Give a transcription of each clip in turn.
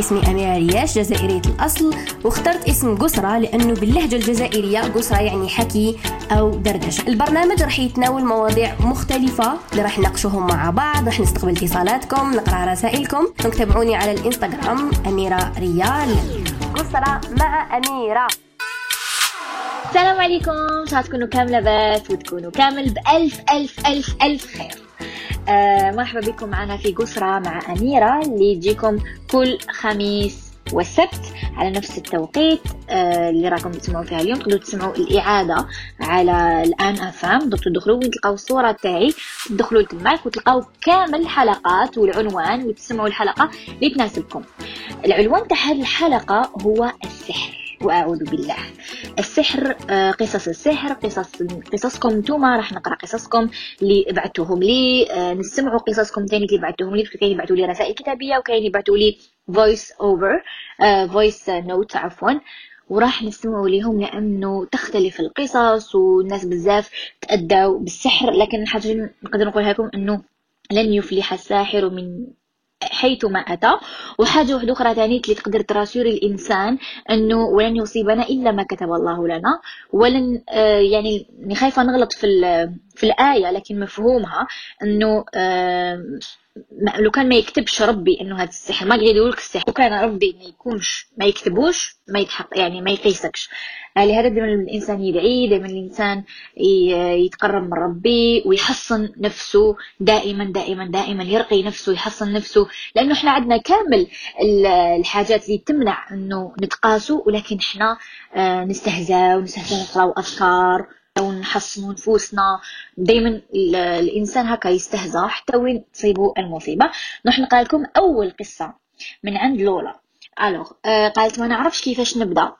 اسمي أميرة رياش جزائرية الأصل واخترت اسم قسرة لأنه باللهجة الجزائرية قسرة يعني حكي أو دردشة. البرنامج راح يتناول مواضيع مختلفة اللي راح نناقشوهم مع بعض راح نستقبل اتصالاتكم نقرأ رسائلكم. تابعوني على الإنستغرام أميرة ريال. قسرة مع أميرة. السلام عليكم. ان شاء الله تكونوا كامل لاباس وتكونوا كامل بألف ألف ألف ألف خير. آه مرحبا بكم معنا في قسرة مع أميرة اللي تجيكم كل خميس والسبت على نفس التوقيت آه اللي راكم تسمعوا فيها اليوم. تقدروا تسمعوا الإعادة على الآن أفام تدخلوا وين تلقاو الصورة تاعي. تدخلوا تماك وتلقاو كامل الحلقات والعنوان وتسمعوا الحلقة اللي تناسبكم العنوان تاع هذه الحلقة هو السحر. وأعوذ بالله. السحر آه، قصص السحر قصص قصصكم. نتوما راح نقرأ قصصكم اللي بعثوهم لي. آه، نسمعوا قصصكم ثاني اللي بعثوهم لي كاين يبعثوا لي رسائل كتابية وكاين يبعثوا لي voice over voice note عفوا. وراح نسمعوا لهم لأنه تختلف القصص والناس بزاف تأذوا بالسحر. لكن الحاجة نقدر نقولها لكم إنه لن يفلح الساحر من حيث ما أتى. وحاجة واحدة أخرى تانية اللي تقدر te rassurer الإنسان أنه ولن يصيبنا إلا ما كتب الله لنا. ولن آه يعني خايفة نغلط في, في الآية لكن مفهومها أنه آه لو كان ما يكتبش ربي إنه هذا السحر ما قاعد يقولك السحر وكان ربي ما يكونش ما يكتبوش ما يتحق يعني ما يقيسكش. لهذا دائما الإنسان يدعي دائما الإنسان يتقرب من ربي ويحصن نفسه دائما دائما دائما يرقي نفسه يحصن نفسه لأنه إحنا عندنا كامل الحاجات اللي تمنع إنه نتقاسوا ولكن إحنا آه، نستهزأ ونستهزأ نقراو اذكار ونحصنوا نفوسنا. دائما الإنسان هكا يستهزأ حتى وين تصيبه المصيبة. نروح نقرأ لكم أول قصة من عند لولا. alors آه قالت ما نعرفش كيفاش نبدأ.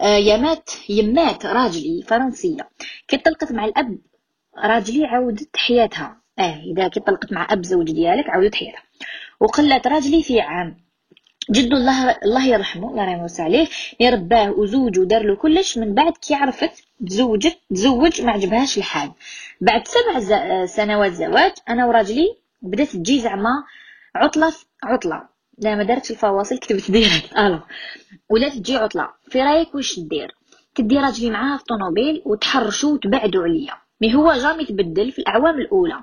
آه يمات يمات راجلي فرنسية. كي طلقت مع الأب راجلي عاودت حياتها. آه إذا كي طلقت مع أب زوج ديالك عاودت حياتها. وقلت راجلي في عام. جدو الله الله يرحمه الله يرحمه عليه. يرباه وزوج ودار له كلش من بعد كي عرفت تزوجت تزوج ما عجبهاش الحال. بعد سبع سنوات زواج أنا وراجلي بدأت تجي زعما عطلة عطلة. لا ما دارتش الفواصل كتبت direct ألو. ولات تجي عطلة. في رأيك واش دير تدي راجلي معاها في طوموبيل وتحرشوا وتبعدوا عليا. mais هو jamais تبدل في الأعوام الأولى.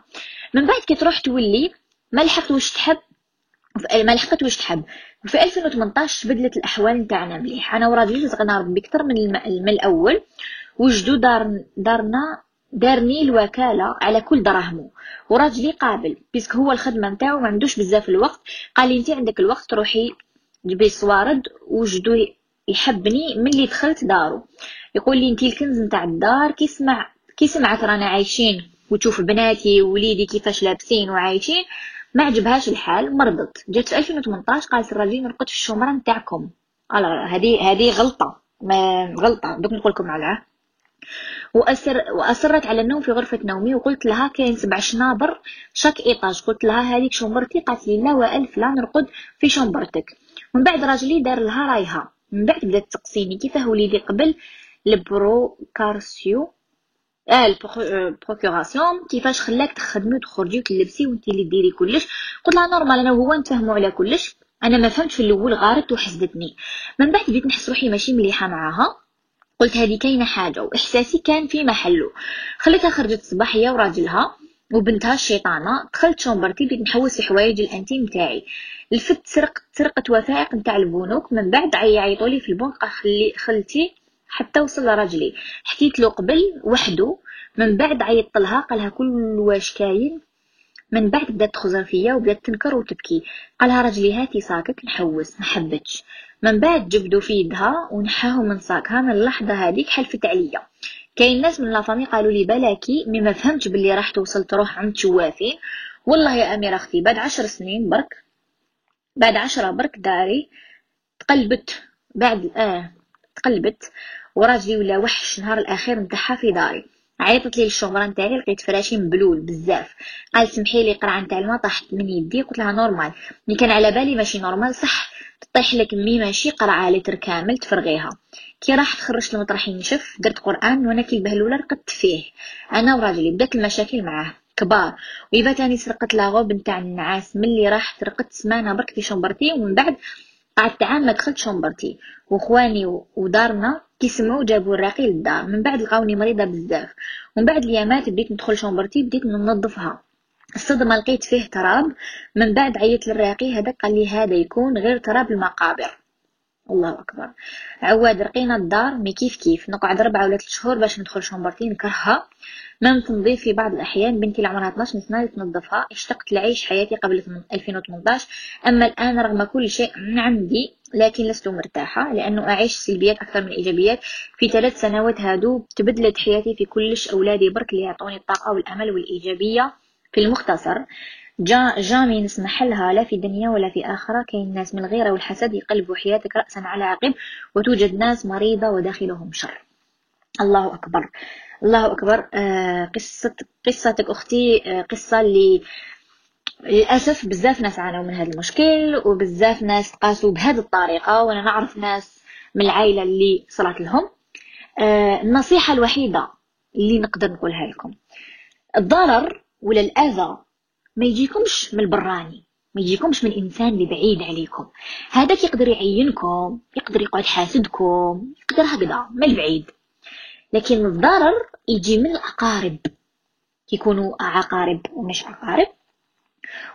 من بعد كي تروح تولي ما لحقت واش تحب ما لحقت واش تحب. وفي 2018 بدلت الأحوال نتاعنا مليح أنا وراجلي رزقنا ربي أكثر من, من الأول. وجدو دار دارنا دارني الوكالة على كل دراهمو. وراجلي قابل. parce que هو الخدمة نتاعو ما عندوش بزاف الوقت. قال لي انت عندك الوقت تروحي جبي صوارد وجدو يحبني ملي دخلت دارو. يقول لي انت الكنز نتاع الدار كي سمع كي رانا عايشين وتشوف بناتي ووليدي كيفاش لابسين وعايشين. ما عجبهاش الحال مرضت. جات في 2018 قالت الراجل نرقد في ال chambre نتاعكم. هذه هذه غلطة. ما غلطة. دوك نقول لكم عليها وأسر وأصرت على النوم في غرفة نومي وقلت لها كاين سبع شنابر chaque étage. قلت لها هذيك شومبرتي قالت لي لا وألف لا نرقد في شومبرتك من بعد راجلي دار لها رايها. من بعد بدات تقصيني كيفاه وليدي قبل؟ ال procuration آه ال procuration كيفاش خلاك تخدمي وتخرجي وتلبسي وانت اللي ديري كلش. قلت لها normal أنا وهو نتفاهموا على كلش. أنا ما فهمتش في الأول غارت وحسدتني. من بعد بديت نحس روحي ماشي مليحة معاها. قلت هذه كاينة حاجة وإحساسي كان في محله. خليتها خرجت الصباح هي وراجلها وبنتها الشيطانة. دخلت شومبرتي بديت نحوس في حوايج ال intimes تاعي لفت سرقت سرقت وثائق نتاع البنوك. من بعد عيطوا لي في البنك خلي خلتي حتى وصل لراجلي حكيت له قبل وحده من بعد عيطت لها قالها كل واش كاين. من بعد بدات تخزر فيا وبدات تنكر وتبكي. قالها رجلي هاتي ساكك نحوس ما حبتش. من بعد جبدو في يدها ونحاهم من ساكها من اللحظة هذيك حلفت عليا. كاين ناس من la famille قالوا لي بلاكي mais ما فهمتش باللي راح توصل تروح عند شوافين. والله يا أميرة أختي بعد عشر سنين برك بعد عشرة برك داري تقلبت بعد آه تقلبت وراجلي ولا وحش نهار الأخير نتاعها في داري. عيطت لي ال chambre نتاعي لقيت فراشي مبلول بزاف. قال سمحي لي قرعة نتاع الماء طاحت من يدي قلت لها normal ملي كان على بالي ماشي normal صح. تطيح لك mais ماشي قرعة لتر كامل تفرغيها. كي راح خرجت المطرح ينشف درت قرآن وأنا كي البهلولة رقدت فيه. أنا وراجلي بدأت المشاكل معاه. كبار. ويبا تاني سرقت la robe نتاع النعاس ملي راحت رقدت سمانة برك في شومبرتي ومن بعد قعدت عام ما دخلت شومبرتي واخواني ودارنا كيسمعوا جابوا الراقي للدار من بعد لقاوني مريضة بزاف. ومن بعد اليامات بديت ندخل شومبرتي بديت ننظفها. الصدمة لقيت فيه تراب. من بعد عيطت للراقي هذا قال لي هذا يكون غير تراب المقابر. الله أكبر. عواد رقينا الدار. mais كيف كيف؟ نقعد ربعة ولا ثلاث شهور باش ندخل شومبرتي نكرهها. ما تنظيف في بعض الأحيان. بنتي اللي عمرها 12 سنه تنظفها. اشتقت لعيش حياتي قبل 2018 أما الآن رغم كل شيء عندي لكن لست مرتاحة لأنه أعيش سلبيات أكثر من الإيجابيات في ثلاث سنوات هادو تبدلت حياتي في كلش أولادي برك اللي يعطوني الطاقة والأمل والإيجابية. في المختصر جا جامي نسمح لها لا في دنيا ولا في آخرة. كاين ناس من الغيرة والحسد يقلبوا حياتك رأسا على عقب وتوجد ناس مريضة وداخلهم شر. الله أكبر. الله أكبر. آه قصة قصتك أختي آه قصة اللي للأسف بزاف ناس عانوا من هذا المشكل وبزاف ناس تقاسوا بهذه الطريقة وأنا نعرف ناس من العائلة اللي صلت لهم. آه النصيحة الوحيدة اللي نقدر نقولها لكم. الضرر ولا الأذى ما يجيكمش من البراني ما يجيكمش من إنسان اللي بعيد عليكم. هذاك يقدر يعينكم يقدر يقعد حاسدكم يقدر هكذا من البعيد. لكن الضرر يجي من الأقارب. يكونوا عقارب ومش عقارب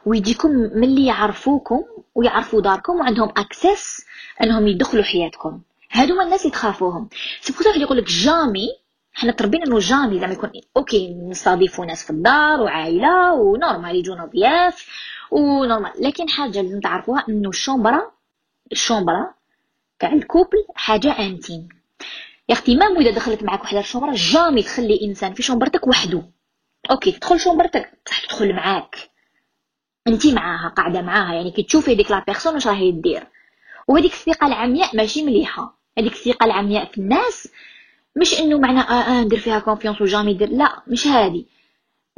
ويجيكم من اللي يعرفوكم ويعرفوا داركم وعندهم accès إنهم يدخلوا حياتكم. هادو الناس اللي تخافوهم surtout اللي يقول لك jamais حنا تربينا انه jamais زعما يكون OK نستضيفوا ناس في الدار وعائلة و normal يجونا ضياف و normal. لكن حاجة لازم تعرفوها إنه ال chambre ال chambre تاع ال couple حاجة intime يا أختي même إذا دخلت معك وحدة ال chambre jamais تخلي إنسان في شومبرتك وحده. OK تدخل شومبرتك صح تدخل معاك. أنت معاها قاعدة معاها يعني كي تشوفي ديك la personne واش راهي دير وهذيك الثقة العمياء ماشي مليحة. هذيك الثقة العمياء في الناس مش إنه معنى آه آه ندير فيها confiance و jamais يدير لا مش هادي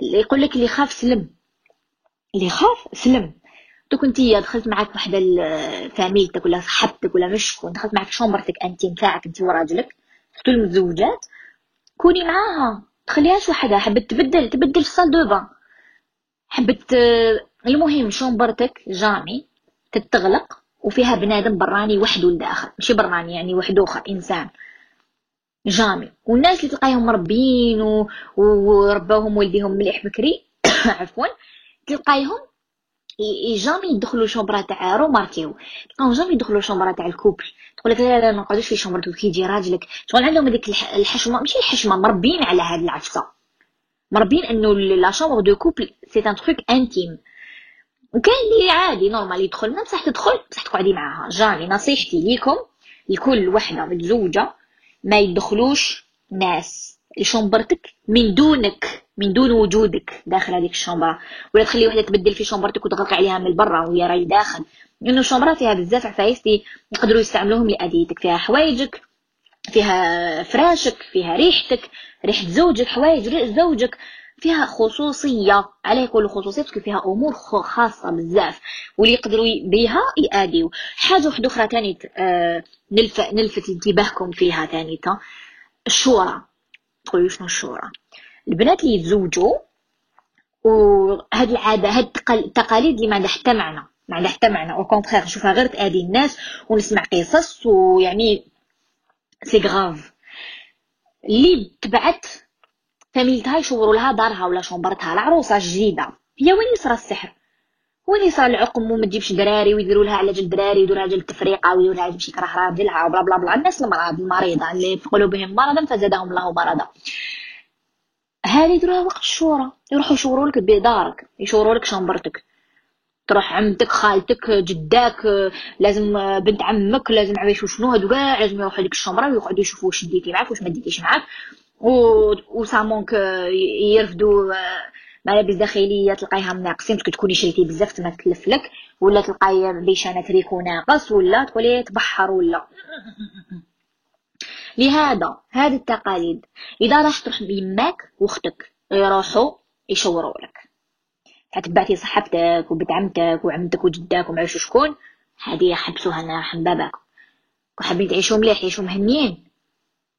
اللي يقول لك اللي خاف سلم. اللي خاف سلم. دوك أنت دخلت معاك وحدة فاميلتك ولا صحبتك ولا مش شكون دخلت معاك شومبرتك أنت نتاعك أنت وراجلك تختو المتزوجات كوني معاها. تخليهاش وحدها. حبت تبدل تبدل في ال salle de bain حبت المهم شومبرتك jamais تتغلق وفيها بنادم براني وحده لداخل ماشي براني يعني وحده آخر إنسان. jamais. والناس اللي تلقايهم مربيين و... ورباوهم والديهم مليح بكري عفوا تلقايهم jamais يدخلوا chambre تاع روماركيو. تلقاهم jamais يدخلوا chambre تاع ال couple. تقول لك لا لا ما نقعدوش في شومبرتو كي يجي راجلك. شغل عندهم هذيك الحشمة ماشي الحشمة مربين على هاد العفسه مربين إنه la chambre de couple c'est un truc intime وكاين اللي عادي normal يدخل. ما بصح تدخل بصح تقعدي معاها. jamais نصيحتي ليكم لكل وحدة متزوجة ما يدخلوش ناس. لشومبرتك من دونك من دون وجودك داخل هذيك ال chambre ولا تخلي وحدة تبدل في شومبرتك وتغلق عليها من برا وهي راهي داخل. لأنه ال chambre فيها بزاف عفايس يقدروا يستعملوهم لاذيتك فيها حوايجك فيها فراشك فيها ريحتك ريحة زوجك حوايج زوجك. فيها خصوصية على يقولوا خصوصية parce que فيها أمور خاصة بزاف واللي يقدروا بها يأديو. حاجة واحدة أخرى ثاني آه نلفت نلفت انتباهكم فيها ثاني الشورى. تقولوا شنو الشورى؟ البنات اللي يتزوجوا وهاد العادة هاد التقاليد اللي ما عندها حتى معنى ما عندها حتى معنى. au contraire نشوفها غير تادي الناس ونسمع قصص ويعني c'est grave اللي تبعت فاميلتها يشوروا لها دارها ولا شومبرتها؟ العروسة جديده هي وين يصرى السحر؟ وين يصرى العقم؟ وما تجيبش دراري ويديروا لها على جال دراري ويديروا لها التفريقه ويديروا لها تمشي كره راجلها وبلا بلا بلا. الناس المرض المريضة اللي في قلوبهم مرضا فزادهم الله مرضا. هذه يديروها وقت الشورى. يروحوا يشوروا لك بدارك يشوروا لك شومبرتك. تروح عمتك خالتك جداك لازم بنت عمك لازم عباش شنو هادو كاع؟ لازم يروحوا لك الشومبرة ويقعدوا يشوفوا واش ديتي معاك واش ما ديتيش معاك. و ça manque يرفدوا ملابس داخلية تلقايها ناقصين parce que تكوني شريتي بزاف تما تلف لك ولا تلقاي بيشانه تريكو ناقص ولا تقولي تبحر ولا. لهذا هذه التقاليد. إذا راح تروح بيماك واختك يروحوا يشوروا لك. تبعتي صاحبتك وبنت عمتك وعمتك وجدك ومعرفش شكون؟ هذه حبسوها نار بابك وحابين تعيشوا مليح يعيشوا مهنيين.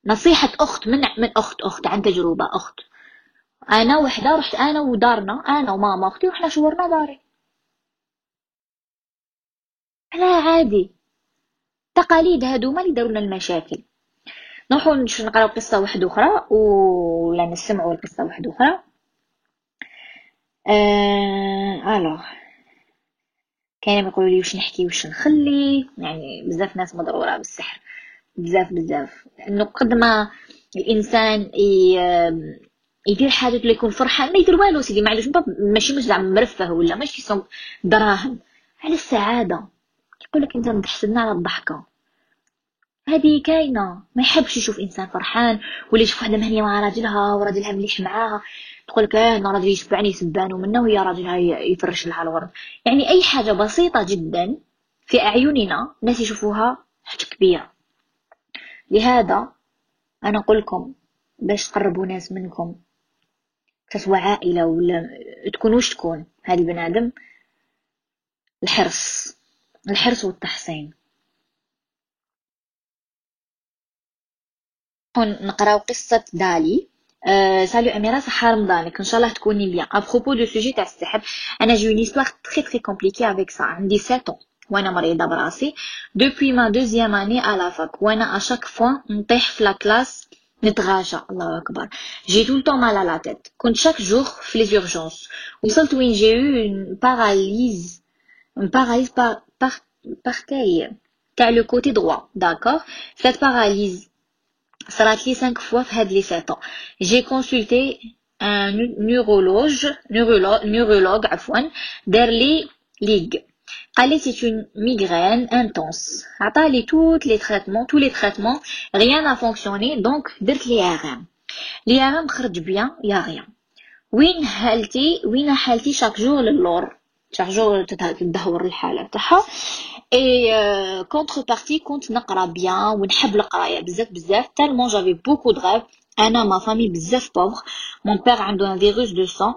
نصيحة أخت من من أخت أخت عن تجربة أخت. أنا وحدة رحت أنا ودارنا أنا وماما أختي وإحنا شورنا داري. لا عادي. التقاليد هادوما اللي دارونا المشاكل. نروحو نقراو قصة واحدة أخرى ولا نسمعوا القصة واحدة أخرى. آه... ألوغ. كاين يقولوا لي واش نحكي واش نخلي. يعني بزاف ناس مضرورة بالسحر. بزاف بزاف. لأنه قد ما الإنسان يدير حاجة اللي يكون فرحان ما يدير والو سيدي عندوش ماشي مش زعما مرفه ولا ماشي صوم دراهم. على السعادة. يقول لك انت تحسدنا على الضحكة. هذه كاينة. ما يحبش يشوف إنسان فرحان ولا يشوف وحده مهنية مع راجلها وراجلها مليح معاها. تقول لك آه أنا راجلي يشبعني يسبانو منه وهي راجلها يفرش لها الورد. يعني أي حاجة بسيطة جدا في أعيننا الناس يشوفوها حاجة كبيرة. لهذا أنا نقول لكم باش تقربوا ناس منكم que ce soit عائلة ولا تكون واش تكون هذه بنادم الحرص الحرص والتحصين نقراو قصة دالي. أه salut اميره صحه رمضانك ان شاء الله تكوني bien à propos du sujet تاع السحر أنا j'ai une histoire très très compliquée avec ça عندي 7 وأنا مريضة براسي. depuis ma deuxième année à la fac وأنا à chaque fois نطيح في la classe نتغاشى. الله أكبر. j'ai tout le temps mal à la tête كنت chaque jour في les urgences وصلت وين؟ j'ai eu une paralysie une paralysie par par partielle تاع le côté droit d'accord cette paralysie صرات لي 5 fois في هاد les 7 j'ai consulté un neurologue neurologue عفوا دار لي ليغ قال لي c'est une migraine intense عطالي tous les traitements tous les traitements rien a fonctionné donc درت لي ار ام لي ار ام خرج bien y a rien وين حالتي وين حالتي chaque jour للور chaque jour تدهور الحاله تاعها et contrepartie كنت نقرا bien ونحب القراية بزاف بزاف. tellement j'avais beaucoup de rêves أنا ma famille بزاف pauvre mon père عنده un virus de sang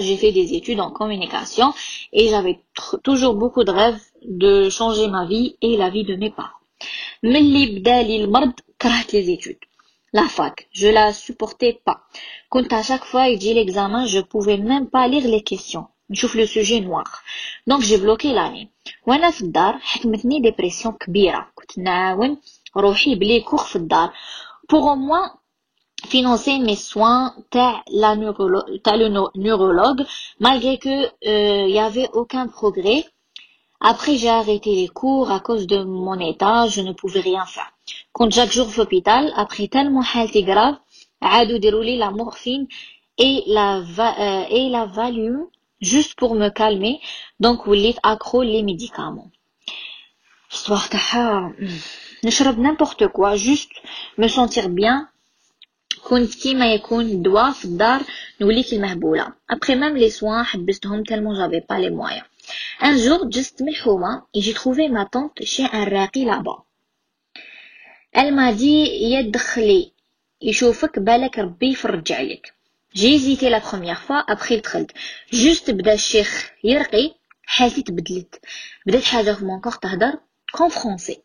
j'ai fait des études en communication et j'avais toujours beaucoup de rêves de changer ma vie et la vie de mes parents ملي بدالي المرض كرهت les études la fac je la supportais pas كنت à chaque fois يجي l'examen je pouvais même pas lire les questions نشوف لو سوجي نوار دونك جي بلوكي لاني وانا في الدار حكمتني ديبرسيون كبيره كنت نعاون روحي بلي كوخ في الدار بوغ موان financer mes soins تاع la neurologue تاع le neurologue malgré que il euh, y avait aucun progrès après j'ai arrêté les cours à cause de mon état je ne pouvais rien faire كنت chaque jour في l'hôpital après tellement حالتي grave عادوا ديروا لي la morphine et la euh, et la Valium juste pour me calmer donc وليت accro les médicaments histoire تاعها نشرب n'importe quoi juste me sentir bien كنت كيما يكون دواء في الدار نولي كالمهبولة. après même les soins حبستهم tellement j'avais pas les moyens un jour juste et j'ai trouvé ma tante chez un راقي elle m'a dit يدخلي يشوفك بالك ربي يفرج عليك j'ai hésité la première fois après دخلت juste بدا الشيخ يرقي حالتي تبدلت بدات حاجة في mon corps تهدر en français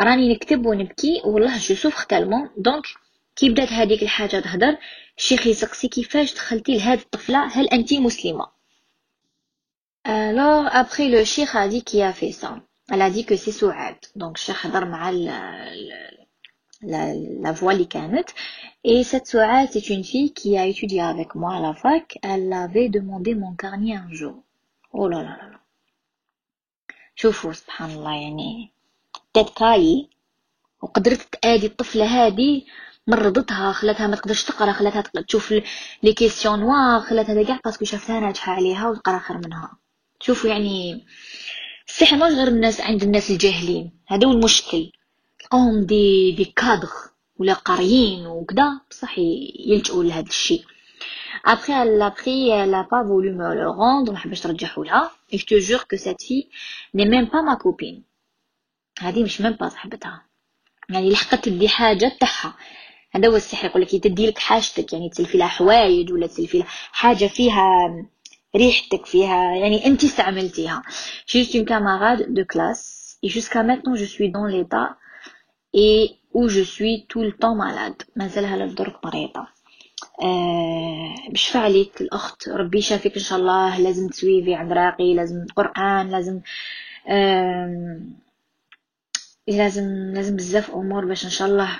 راني نكتب ونبكي والله je souffre tellement donc كي بدات هذيك الحاجة تهدر الشيخ يسقسي كيفاش دخلتي لهاد الطفله هل انت مسلمه alors après le cheikh a dit qui a fait ça elle a dit que c'est Souad donc الشيخ هضر مع la, la voix كانت et cette Souad c'est une fille qui a étudié avec moi à la fac elle avait demandé mon carnet un jour oh là là là شوفوا سبحان الله يعني تتكاي وقدرت تأدي الطفلة هذه مرضتها خلاتها ما تقدرش تقرأ خلاتها تشوف لي كيسيون نوار خلاتها كاع parce que شافتها ناجحة عليها وتقرأ خير منها. شوفوا يعني السحر مش غير الناس عند الناس الجاهلين. هذا هو المشكل. تلقاهم des des cadres ولا قاريين وكذا بصح يلجؤوا لهذا الشيء. Après elle a pas voulu me le rendre. ما حبتش ترجعه لها je te jure que cette fille n'est même pas ma copine. هذه مش même pas صاحبتها يعني لحقت تدي حاجة تاعها. هذا هو السحر يقول لك تدي لك حاجتك يعني تسلفي لها حوايج ولا تسلفي لها حاجة فيها ريحتك فيها يعني أنت استعملتيها. juste une camarade de classe et jusqu'à maintenant je suis dans l'état et où je suis tout le temps malade. مازالها لدرك مريضة. أه بشفع عليك الأخت. ربي يشافيك إن شاء الله. لازم تسويفي عند راقي لازم قرآن لازم أه لازم لازم بزاف أمور باش إن شاء الله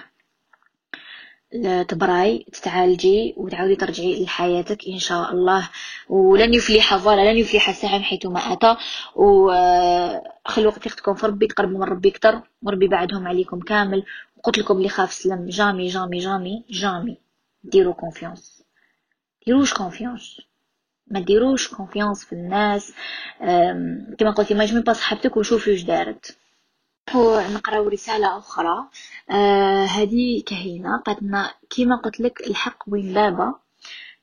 تبراي تتعالجي وتعاودي ترجعي لحياتك إن شاء الله. ولن يفلح فوالا لن يفلح ساحر حيث ما أتى. وخلوا وقت في ربي تقربوا من ربي أكثر. وربي بعدهم عليكم كامل. وقلت لكم اللي خاف سلم. jamais jamais jamais jamais. ديروا confiance ديروش confiance ما ديروش confiance في الناس. كما قلتي même pas صاحبتك وشوفي واش دارت. نقراو رسالة أخرى. آه هذه كهينة. قالتنا كيما قلت لك الحق وين بابا؟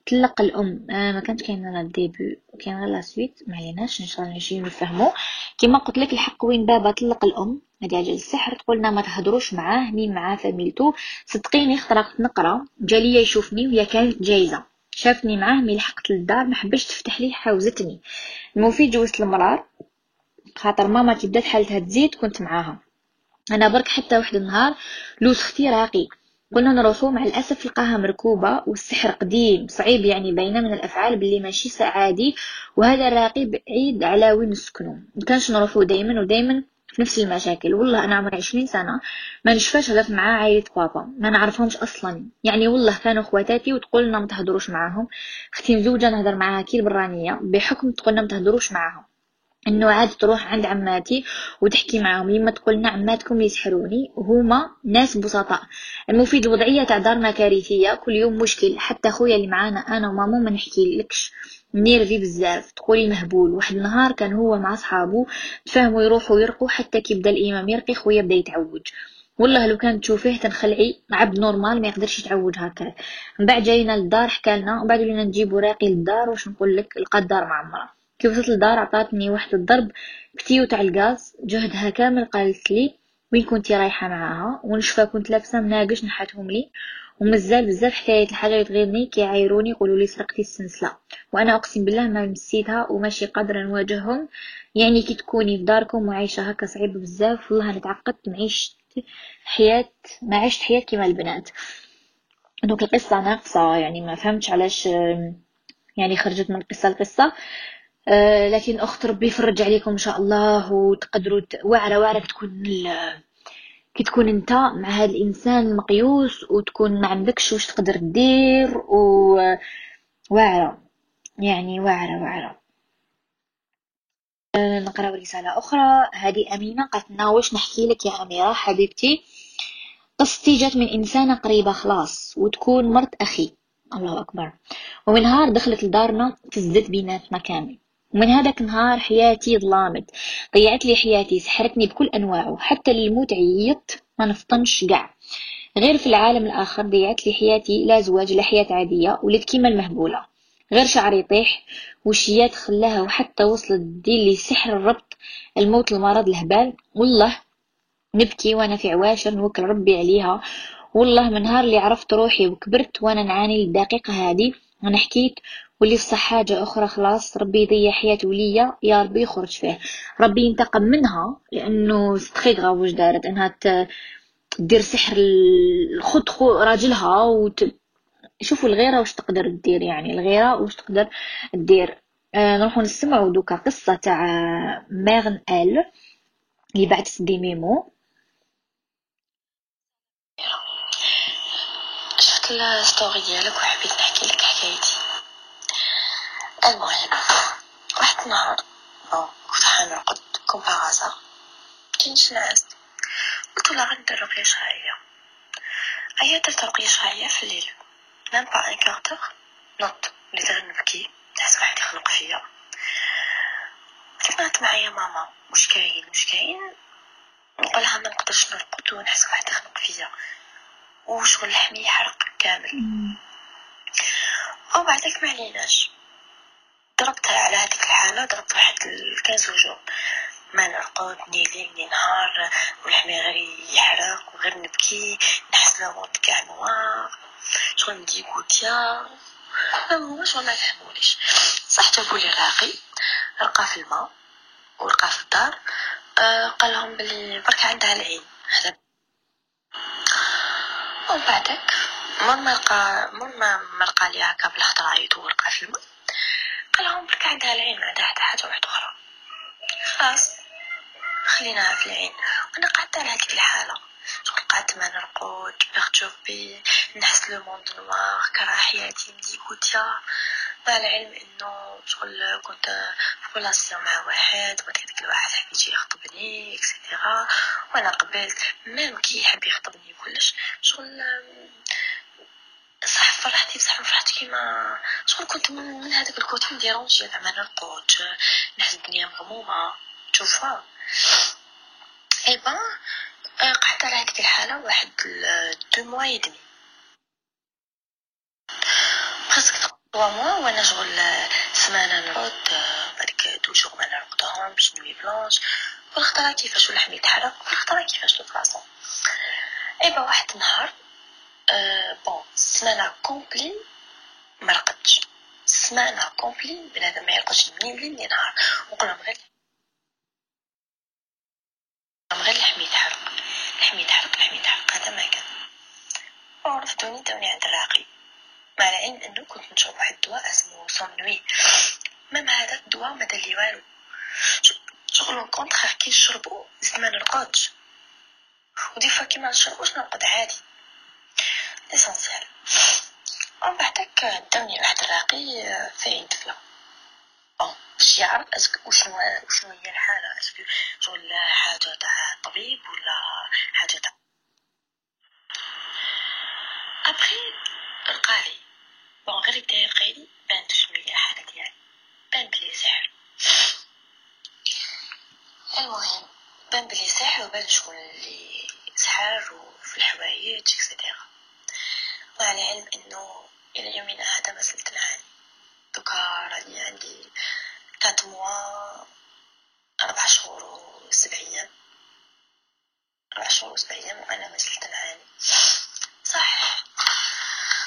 تلق الأم. آه ما كانش كاين أنا ال début كاين غير la suite. ما عليناش إن شاء الله نجي نفهمو. كيما قلت لك الحق وين بابا؟ تلق الأم. هذه عجل السحر تقولنا ما تهضروش معاه مين معاه فاميلتو. صدقيني خطرقت نقرأ. جالية يشوفني وهي كانت جايزة. شافني معاه مي لحقت للدار. ما حبش تفتح لي حاوزتني. المفيد جوزت المرار. خاطر ماما كي بدات حالتها تزيد كنت معاها. أنا برك حتى واحد النهار لوز أختي راقي. قلنا نروحو مع الأسف لقاها مركوبة والسحر قديم صعيب يعني باينه من الأفعال باللي ماشي عادي وهذا الراقي بعيد على وين نسكنو. مكانش نروحو دايما ودايما في نفس المشاكل. والله أنا عمري عشرين سنة ما نشفاش هدرت معاه عائلة بابا. ما نعرفهمش أصلا. يعني والله كانوا خواتاتي وتقولنا ما تهضروش معاهم. أختي مزوجة نهضر معاها كي البرانية. بحكم تقولنا ما تهضروش معاهم إنه عاد تروح عند عماتي وتحكي معاهم يما تقولنا عماتكم يسحروني وهما ناس بسطاء. المفيد الوضعيه تاع دارنا كارثيه كل يوم مشكل. حتى خويا اللي معانا أنا ومامو ما نحكي لكش. nervé بزاف. تقولي مهبول. واحد النهار كان هو مع صحابو تفاهموا يروحوا يرقوا حتى كي بدا الإمام يرقي خويا بدا يتعوج. والله لو كان تشوفيه تنخلعي. عبد normal ما يقدرش يتعوج هكا. من بعد جاينا للدار حكالنا. ومن بعد ولينا نجيبو راقي للدار واش نقول لك؟ الدار معمره كي وصلت للدار عطاتني واحد الضرب ب tuyau تاع الغاز جهدها كامل قالت لي وين كنتي رايحة معاها؟ ونشفى كنت لابسة مناقش نحاتهم لي. ومازال بزاف حكايات الحاجات غيرني كيعايروني يقولوا لي سرقتي السنسله وأنا أقسم بالله ما مسيتها وماشي قادرة نواجههم. يعني كي تكوني في داركم وعايشة هكا صعيب بزاف والله أنا تعقدت معيش حياه ما عشت حياة كيما البنات. دونك القصة ناقصه يعني ما فهمتش علاش يعني خرجت من قصه لقصة. أه لكن أخت ربي يفرج عليكم إن شاء الله وتقدروا واعره واعره تكون كي تكون أنت مع هذا الإنسان المقيوس وتكون ما عندكش واش تقدر دير و واعره يعني واعره واعره نقرأ رسالة أخرى. هذه أمينة قالت لنا واش نحكي لك يا أميرة حبيبتي؟ قصتي جات من إنسانة قريبة خلاص وتكون مرت أخي. الله أكبر. ومن نهار دخلت لدارنا تزدت بيناتنا كامل ومن هذاك النهار حياتي ظلامت. ضيعت لي حياتي سحرتني بكل أنواعه حتى للموت عيطت ما نفطنش قاع غير في العالم الآخر ضيعت لي حياتي لا زواج لا حياة عادية ولد كيما المهبولة. غير شعري يطيح وشيات خلاها وحتى وصلت دي لي سحر الربط الموت المرض الهبال. والله نبكي وأنا في عواشر نوكل ربي عليها. والله من نهار اللي عرفت روحي وكبرت وأنا نعاني الدقيقة هذه. أنا حكيت واللي في حاجة أخرى خلاص ربي يضيع حياة ولية يا ربي يخرج فيه ربي ينتقم منها لأنه ستخيغا واش دارت أنها تدير سحر خد راجلها وت... شوفوا الغيرة واش تقدر تدير يعني الغيرة واش تقدر تدير. آه نروحو نسمعو دوكا قصة تاع ميغن آل اللي بعثت دي ميمو. شفت ال story ديالك وحبيت نحكي لك. المهم واحد النهار bon كنت حنرقد comme par hasard كنت نعس قلت لها غندير رقية شرعية أيا درت رقية شرعية في الليل. même pas ان نوض وليت غير نبكي. نحس واحد يخنق فيا. كانت معايا ماما. واش كاين؟ واش كاين؟ نقولها ما نقدرش نرقد ونحس واحد يخنق فيا. وشغل لحمي يحرق كامل. أو بعدك ما عليناش. ضربت على هذيك الحالة ضربت واحد الكاز وجو ما نرقد ني ليل نهار ولحمي غير يحرق وغير نبكي نحس لو كاع نوار. شغل ندي كوتيا هو شغل ما يفهمونيش صح جابولي راقي رقى في الماء ورقى في الدار. آه قال لهم بلي برك عندها العين. هذا ومن بعدك مر ما لقى مر ما لقى لي هكا بالهضره عيطو ورقى في الماء. عندها العين ما عندها حتى حاجة واحدة أخرى. خلاص خليناها في العين. أنا قعدت على هذيك الحالة. شغل قعدت ما نرقد بيرتوربي نحس لو موند نوار كره حياتي مديكوتيا مع العلم إنه شغل كنت في relation مع واحد وبعد داك الواحد حب يجي يخطبني et cetera وأنا قبلت même كي يحب يخطبني كلش. شغل صح فرحتي بصح فرحت كيما شغل كنت من, من هذاك ال côté م dérangée زعما نرقد نحس الدنيا مغمومة تشوفوا eh ben قعدت على هذيك الحالة واحد deux mois et demi presque trois mois وأنا شغل سمانة نرقد بعدك deux jours ما نرقدهمش nuit blanche كل كيفاش ولحمي يتحرق كل خطره كيفاش de façon. eh ben واحد النهار bon سمانه complet ما رقدتش سمانه complet بنادم ما يرقدش منين لين نهار وقولهم غير غير لحمي يتحرق لحمي يتحرق لحمي يتحرق هذا ما كان ورفدوني داوني عند الراقي مع العلم انه كنت نشرب واحد الدواء اسمه سومنوي même هذا الدواء ما دار لي والو شغل contre كي نشربو زيد ما نرقدش و des fois كي ما نشربوش نرقد عادي l'essentiel ومن بعدك داوني واحد الراقي فاين طفله bon باش يعرف est-ce que وشنو هي الحاله est-ce que شغل حاجة تاع طبيب ولا حاجة تاع après رقالي bon غير بدا يرقيلي بانت شنو هي الحاله ديالي بان بلي سحر المهم بان بلي سحر وبان شكون اللي سحر وفي الحوايج et cetera مع العلم إنه إلى يومنا هذا ما زلت نعاني دوكا راني عندي quatre mois أربع شهور وسبع أيام أربع شهور وسبع أيام وأنا ما زلت نعاني صح.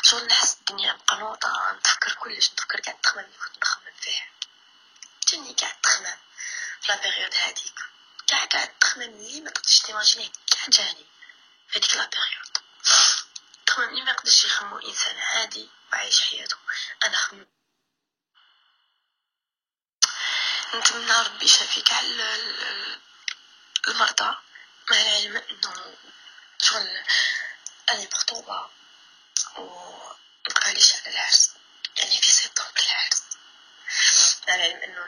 شغل نحس الدنيا مقنوطة نتفكر كلش نتفكر قاع التخمام اللي كنت نخمم فيه جاني قاع تخمم في la période هذيك قاع قاع تخمم لي ما تقدرش ت imaginer يه قاع جاني في هذيك لي ما يقدرش يخمو إنسان عادي وعايش حياته. أنا خمم نتمنى ربي يشافي كاع المرضى. مع العلم إنه شغل اني مخطوبة و مبقاليش على العرس. يعني في سبتمبر العرس. مع العلم إنه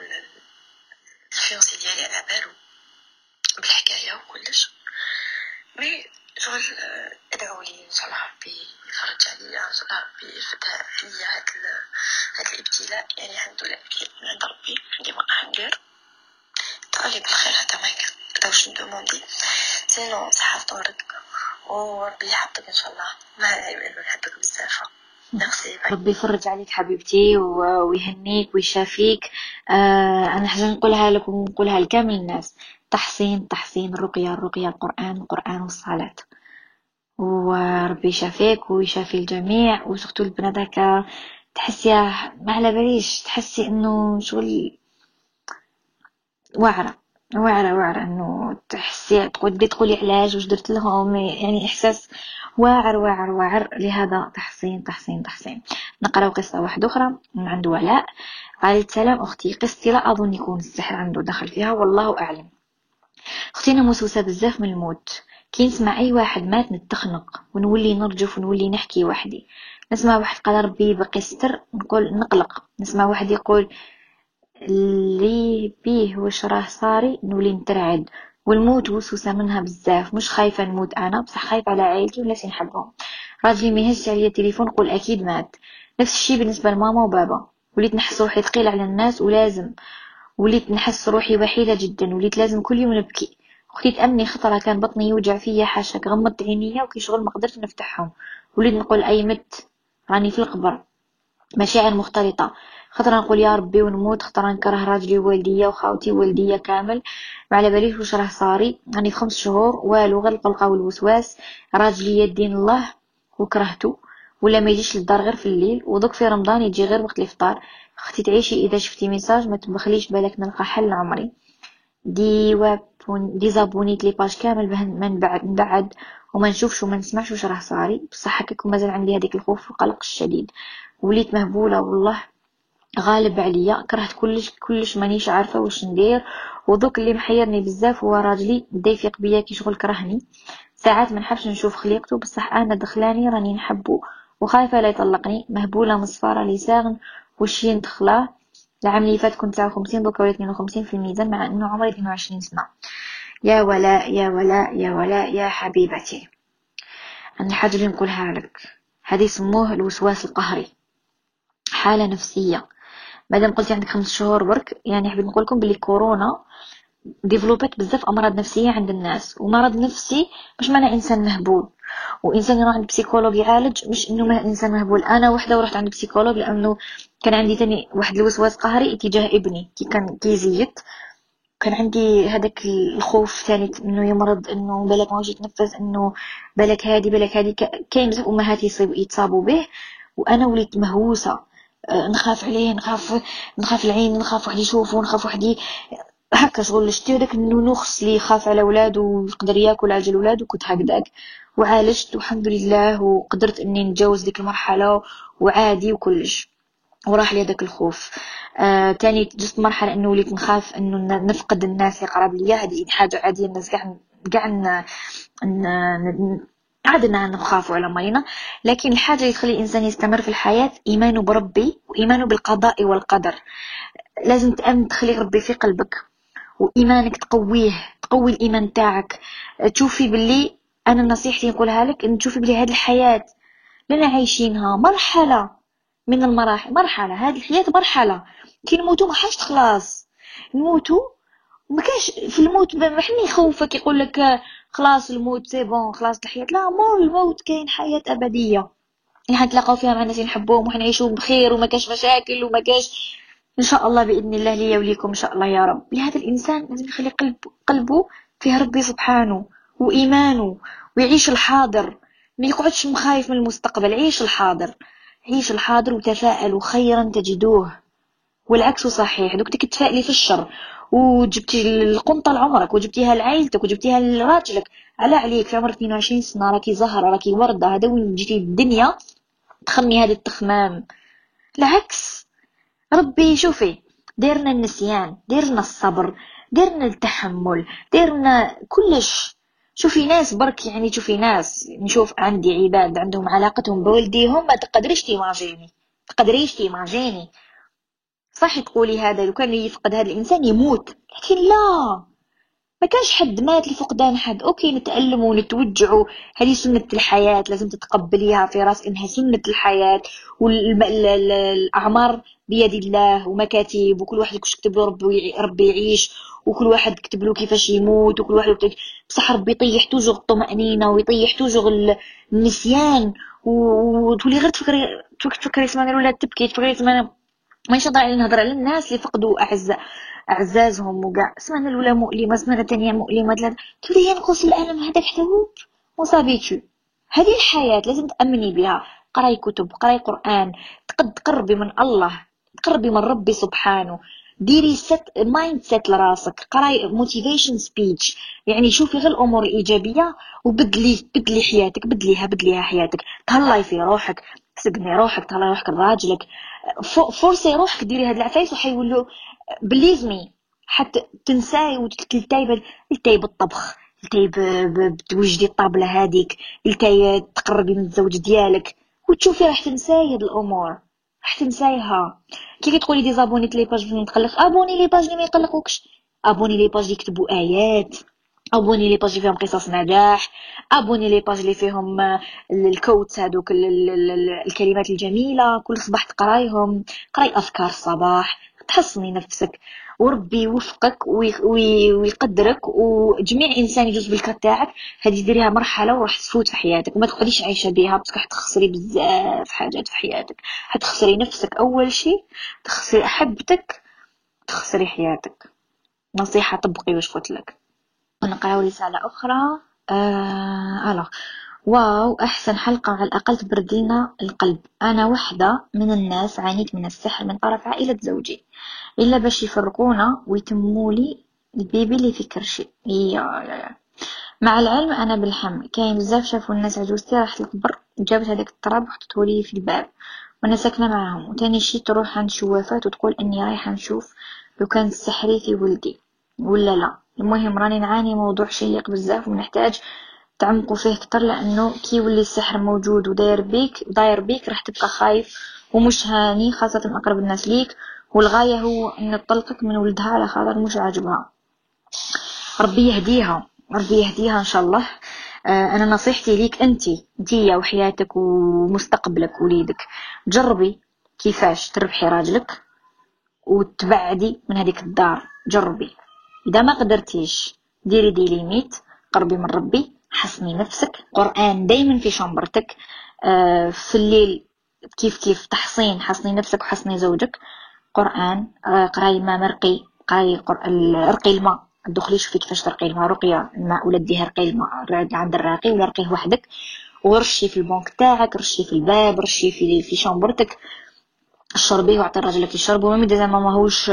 الفيونسي ديالي على بالو. بالحكاية وكلش. mais شغل ادعوا لي ان شاء الله ربي يفرج عليا ان شاء الله ربي يفتح عليا هاد هاد الابتلاء يعني الحمد لله من عند ربي ديما ندير دعوا بالخير هذا ما كان هذا sinon صحة فطورك وربي يحفظك ان شاء الله العلم انه نحبك بزاف ربي يفرج عليك حبيبتي ويهنيك ويشافيك آه أنا حاجة نقولها لك ونقولها لكامل الناس تحصين تحصين الرقية الرقية القرآن القرآن والصلاة. وربي يشافيك ويشافي الجميع وسختو البنات هكا ما على باليش تحسي إنه شغل واعرة واعرة واعرة إنه تحسي تقولي تقولي علاج واش درت لهم يعني إحساس واعر واعر واعر لهذا تحصين تحصين تحصين نقراو قصة واحدة أخرى من عند ولاء. قالت سلام أختي قصتي لا أظن يكون السحر عنده دخل فيها والله أعلم. أختي أنا بزاف من الموت. كي نسمع أي واحد مات نتخنق ونولي نرجف ونولي نحكي وحدي. نسمع واحد قال ربي يبقي ستر نقول نقلق. نسمع واحد يقول اللي بيه واش راه صاري نولي نترعد. والموت وسوسة منها بزاف. مش خايفة نموت أنا بصح خايفة على عائلتي والناس نحبهم. راجلي ما يهزش عليا التليفون نقول أكيد مات. نفس الشي بالنسبة لماما وبابا. وليت نحس روحي ثقيل على الناس ولازم. وليت نحس روحي وحيدة جدا وليت لازم كل يوم نبكي. أختي تأمني خطرة كان بطني يوجع فيا حاشاك غمضت عينيا وكي شغل ما قدرت نفتحهم. وليت نقول أي مت راني في القبر. مشاعر مختلطة. خطرة نقول يا ربي ونموت خطرة نكره راجلي ووالديا وخاوتي ووالديا كامل. ما على باليش واش راه صاري. راني في خمس شهور والو غير القلقة والوسواس. راجلي يدين الله وكرهتو ولا ما يجيش للدار غير في الليل. ودوك في رمضان يجي غير وقت الإفطار. أختي تعيشي إذا شفتي message ما تبخليش بالك نلقى حل عمري دي وابون désabonner يت les pages كامل من بعد نبعد وما نشوفش وما نسمعش واش راه صاري. بصح هكاك مازال عندي هذيك الخوف والقلق الشديد. وليت مهبولة والله. غالب عليا. كرهت كلش كلش مانيش عارفة واش ندير. ودوك اللي محيرني بزاف هو راجلي بدا يفيق بيا كي شغل كرهني. ساعات ما نحبش نشوف خليقته. بصح أنا دخلاني راني نحبو. وخايفة لا يطلقني. مهبولة مصفاره لي ساغن وشي ندخله العام اللي فات كنت 59 دوكا وليت 52 في الميزان مع إنه عمري 22 سنة. يا ولاء يا ولاء يا ولاء يا حبيبتي. عندي حاجة اللي نقولها لك. هذه يسموه الوسواس القهري. حالة نفسية. مادام قلتي عندك خمس شهور برك يعني حبيت نقول لكم بلي كورونا développer ات بزاف أمراض نفسية عند الناس. ومرض نفسي مش معنى إنسان مهبول. وانسان يروح عند psychologue يعالج مش إنه ما إنسان مهبول. أنا وحدة ورحت عند psychologue لأنه كان عندي تاني واحد الوسواس قهري اتجاه ابني كي كان كيزيد كان عندي هذاك الخوف ثاني إنه يمرض إنه بالك ما يتنفس إنه بالك هادي بالك هادي. كاين بزاف أمهات يتصابوا به. وأنا وليت مهووسة. آه، نخاف عليه نخاف نخاف العين نخاف واحد يشوفه نخاف واحد هكا شغل شتي داك النونوخس اللي يخاف على ولادو ويقدر ياكل عجل ولادو كنت هكذاك. وعالجت والحمد لله وقدرت إني نتجاوز ديك المرحلة وعادي وكلش. وراح لي هذاك الخوف. آه تاني جست مرحلة إنه وليت نخاف إنه نفقد الناس اللي قراب ليا. هذه حاجة عادية الناس كاع كاع عادنا نخافوا على مرينا لكن الحاجة اللي تخلي الإنسان يستمر في الحياة إيمانه بربي وإيمانه بالقضاء والقدر. لازم تأمن تخلي ربي في قلبك. وإيمانك تقويه تقوي الإيمان تاعك. تشوفي باللي أنا نصيحتي نقولها لك إن تشوفي باللي هذه الحياة لنا عايشينها مرحلة من المراحل مرحلة هذه الحياة مرحلة. كي نموتو ما حاجة خلاص. نموتو ما كاش في الموت ما حنا يخوفك يقول لك خلاص الموت c'est bon خلاص الحياة. لا مو الموت كاين حياة أبدية. اللي حنتلاقاو فيها مع الناس اللي نحبوهم وحنعيشوا بخير وما كاش مشاكل وما كاش إن شاء الله بإذن الله ليا وليكم إن شاء الله يا رب. لهذا الإنسان لازم يخلي قلب قلبه فيه ربي سبحانه وإيمانه ويعيش الحاضر. ما يقعدش مخايف من المستقبل عيش الحاضر. عيش الحاضر وتفائلوا خيرا تجدوه. والعكس صحيح. دوك تتفائلي في الشر. وجبتي القنطة لعمرك وجبتيها لعائلتك وجبتيها لراجلك. على عليك في عمرك 22 سنة راكي زهرة راكي وردة. هذا وين جيتي الدنيا تخمي هذا التخمام. العكس. ربي شوفي ديرنا النسيان ديرنا الصبر ديرنا التحمل ديرنا كلش. شوفي ناس برك يعني شوفي ناس نشوف عندي عباد عندهم علاقتهم بولديهم ما تقدريش تيماجيني تقدريش ت imaginer ي. صح تقولي هذا لو كان يفقد هذا الإنسان يموت لكن لا. ما كانش حد مات لفقدان حد. OK نتألموا ونتوجعوا. هذه سنة الحياة لازم تتقبليها في رأس إنها سنة الحياة. والاعمار بيد الله ومكاتب وكل واحد يكتب له ربي ربي يعيش وكل واحد كتب له كيفاش يموت وكل واحد بصح ربي يطيح toujours الطمأنينة ويطيح toujours النسيان. وتولي غير تفكري تفكري سمانة ولا تبكي تفكري نهضر على نهضر على الناس اللي فقدوا أعزاء. أعزازهم وكاع سمانة الاولى مؤلمة سمانة الثانية مؤلمة تولي ينقص الالم هذاك حتى هو؟ وصابيتو هذه الحياة لازم تأمني بها. قراي كتب قراي قرآن. تقد تقربي من الله. تقربي من ربي سبحانه. ديري set mindset لراسك. قراي motivation speech يعني شوفي غير الأمور الإيجابية وبدلي بدلي حياتك بدليها بدليها حياتك. تهلاي في روحك. سقني روحك تهلاي روحك لراجلك. forcer روحك ديري هاد العفايس وحيولوا بليز mais حتى تنساي وتلتاي تلتاي بالطبخ تلتاي بتوجدي الطابلة هذيك تلتاي تقربي من الزوج ديالك. وتشوفي راح تنساي هاد الأمور راح تنسايها. كي تقولي désabonner les pages فين تقلق abonner les pages اللي ما يقلقوكش. abonner les pages يكتبوا آيات. abonner les pages فيهم قصص نجاح. abonner les pages اللي فيهم ال quotes هذوك الكلمات الجميلة. كل صباح تقرايهم قراي أفكار الصباح. تحصني نفسك. وربي يوفقك ويقدرك وجميع إنسان يجوز بال cas تاعك هذه ديريها مرحلة وراح تفوت في حياتك وما تقعديش عايشة بها راح تخسري بزاف حاجات في حياتك. حتخسري نفسك أول شيء تخسري أحبتك تخسري حياتك. نصيحة طبقي واش قلت لك. ونقرأ رسالة أخرى. آه واو أحسن حلقة على الأقل تبرد القلب. أنا وحدة من الناس عانيت من السحر من طرف عائلة زوجي إلا باش يفرقونا ويتمولي البيبي اللي في كرشي. يا يا يا. مع العلم أنا بالحمل كاين بزاف شافوا الناس عجوزتي راحت القبر جابت هذاك التراب وحطته لي في الباب. وأنا ساكنة معاهم. وتاني شي تروح عند شوافات وتقول إني رايحة نشوف لو كان سحري في ولدي. ولا لا؟ المهم راني نعاني موضوع شيق بزاف ونحتاج تعمقوا فيه كتر لأنه كي يولي السحر موجود وداير بيك داير بيك راح تبقى خايف ومش هاني خاصة أقرب الناس ليك. والغاية هو إن تطلقك من ولدها على خاطر مش عاجبها. ربي يهديها ربي يهديها إن شاء الله. آه، أنا نصيحتي ليك انتي انتيا وحياتك ومستقبلك وليدك. جربي كيفاش تربحي راجلك وتبعدي من هذيك الدار. جربي. إذا ما قدرتيش ديري des limites قربي من ربي. حصني نفسك. قرآن دايما في شمبرتك. آه، في الليل كيف كيف تحصين حصني نفسك وحصني زوجك. قرآن آه، قراي ما مرقي قراي ارقي الماء. تدخلي شوفي كيفاش ترقي الماء رقية الماء ولا ديها رقي الماء. عند الراقي ولا رقيه وحدك. ورشي في البيت تاعك رشي في الباب رشي في في شربيه وعطي راجلك يشرب وما اذا زعما ماهوش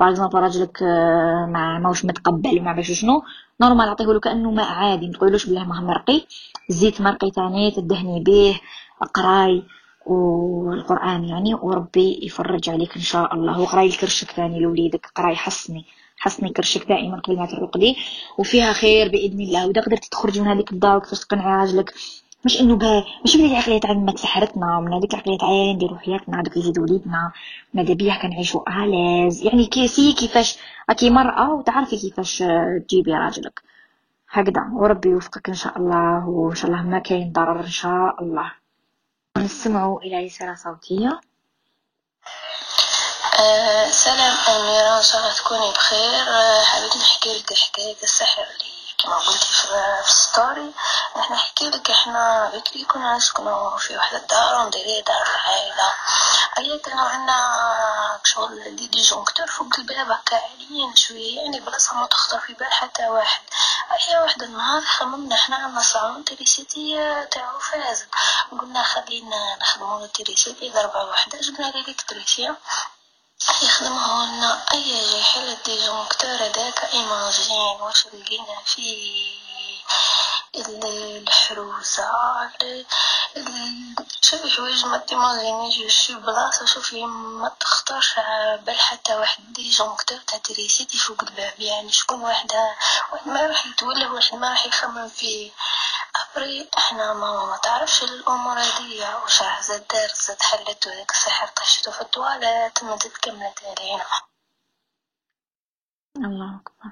par exemple راجلك آه، ما ماهوش متقبل وما باش شنو normal عطيه له كانه ماء عادي. ما تقولوش بلاه ماه مرقي. زيت مرقي تاني تدهني به قراي والقرآن يعني وربي يفرج عليك إن شاء الله. وقراي الكرشك ثاني لوليدك. قراي حصني حصني كرشك دائما قبل ما ترقدي وفيها خير بإذن الله. وإذا قدرتي تخرجي من هذيك الدار كيفاش تقنعي راجلك. مش إنه با مش من العقلية عمك سحرتنا من هذيك العقلية عين نديرو حياتنا دوك يزيدو وليدنا ماذا بيها كنعيشو الاز يعني كيسي كيفاش؟ راكي مرأة وتعرفي كيفاش تجيبي راجلك. هكذا. وربي يوفقك إن شاء الله وإن شاء الله ما كاين ضرر إن شاء الله. نستمعوا إلى رسالة صوتية. آه سلام أميرة إن شاء الله تكوني بخير. آه حبيت نحكي لك حكاية السحر. اللي كما قلتي في, في story. راح نحكي لك إحنا بكري كنا نسكنوا في واحد الدار ونديري دار العائلة أيا كانوا عندنا شغل des disjoncteurs فوق الباب هكا عاليين شوية يعني بلاصة ما تخطر في بال حتى واحد. أيا واحد النهار خممنا إحنا عندنا صالون électricité تاعو فازل قلنا خلينا نخدمو l'électricité ضربة واحدة جبنا l'électricien يخدمها أيا حل disjoncteur هذاك imagine واش لقينا فيه؟ الحروزة. شوفي حوايج ما تيماجينيش شي بلاصة. شوفي ما تخطرش بال حتى واحد. disjoncteur تاع électricité فوق الباب. يعني شكون واحد واحد ما راح يتولى واحد ما راح يخمم فيه. ابري إحنا ماما ما تعرفش الأمور هذيا واش راح زاد دار زاد حلت هذاك السحر طشتو في الطواليت ما كملت علينا الله أكبر.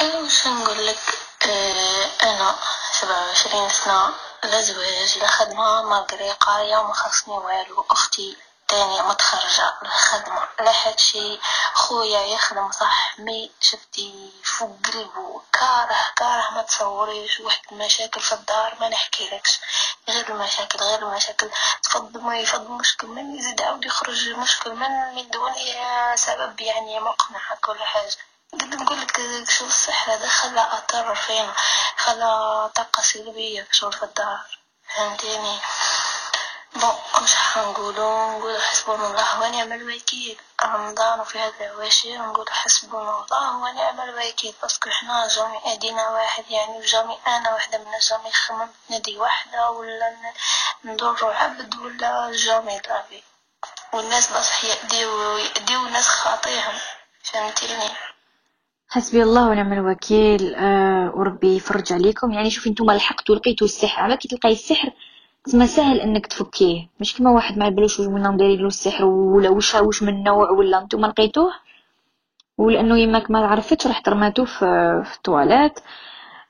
أنا واش نقول لك؟ آه أنا سبعة وعشرين سنة لا زواج لا خدمة ما قري قارية وما خصني والو أختي. تانية متخرجة الخدمة. لا حد شي خويا يخدم صح مي شفتي فوق قلبه كاره كاره ما تصوريش واحد المشاكل في الدار ما نحكيلكش. غير المشاكل غير المشاكل. تفضل ما يفضل مشكل من يزيد عاود يخرج مشكل من من دون سبب يعني مقنع كل حاجة. قد نقول لك شو السحر هذا خلى اثر فينا خلى طاقة سلبية شغل في الدار. فهمتيني؟ bon مش حنقولو نقول حسبنا الله ونعم الوكيل رمضان وفي هذا العواشر نقول حسبنا الله ونعم الوكيل parce que حنا jamais أذينا واحد يعني jamais أنا واحدة من ال jamais خممت ندي واحدة ولا ندورو عبد ولا جامي ضابي والناس بصح يأديو يأديو ناس خاطيهم فهمتيني؟ حسبي الله ونعم الوكيل آه وربي يفرج عليكم. يعني شوفي نتوما لحقتوا لقيتوا السحر. على كي تلقاي السحر تسمى سهل إنك تفكيه. مش كما واحد ما يبلوش واش منا دايرين له السحر ولا واش واش من نوع ولا نتوما لقيتوه؟ ولأنه يماك ما عرفتش راح ترماتوه في, في الطواليت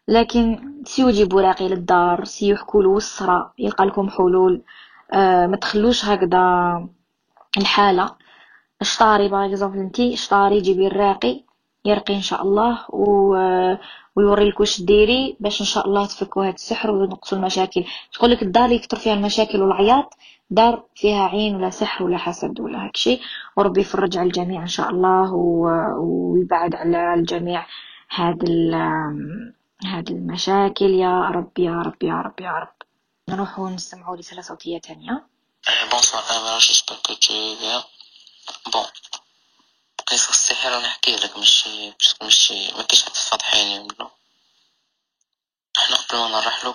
لكن سيو جيبوا راقي للدار سيو يحكوا له واش صرا يلقى لكم حلول. آه ما تخلوش هكذا الحالة. اشطاري par exemple أنتي اشطاري جيبي الراقي. يرقي إن شاء الله و ويوريلك واش ديري باش إن شاء الله تفكوا هاد السحر ونقصوا المشاكل. تقول لك الدار اللي يكثر فيها المشاكل والعياط دار فيها عين ولا سحر ولا حسد ولا هادشي وربي يفرج على الجميع إن شاء الله ويبعد على الجميع هاد هاد المشاكل. يا رب يا رب يا رب يا رب. نروحوا نسمعوا رسالة صوتية تانية. Bonsoir Eva, j'espère que tu es bien. Bon, قصة السحر أنا أحكي لك مش مش ما كيش حتفضحيني منه إحنا قبل ما نروح له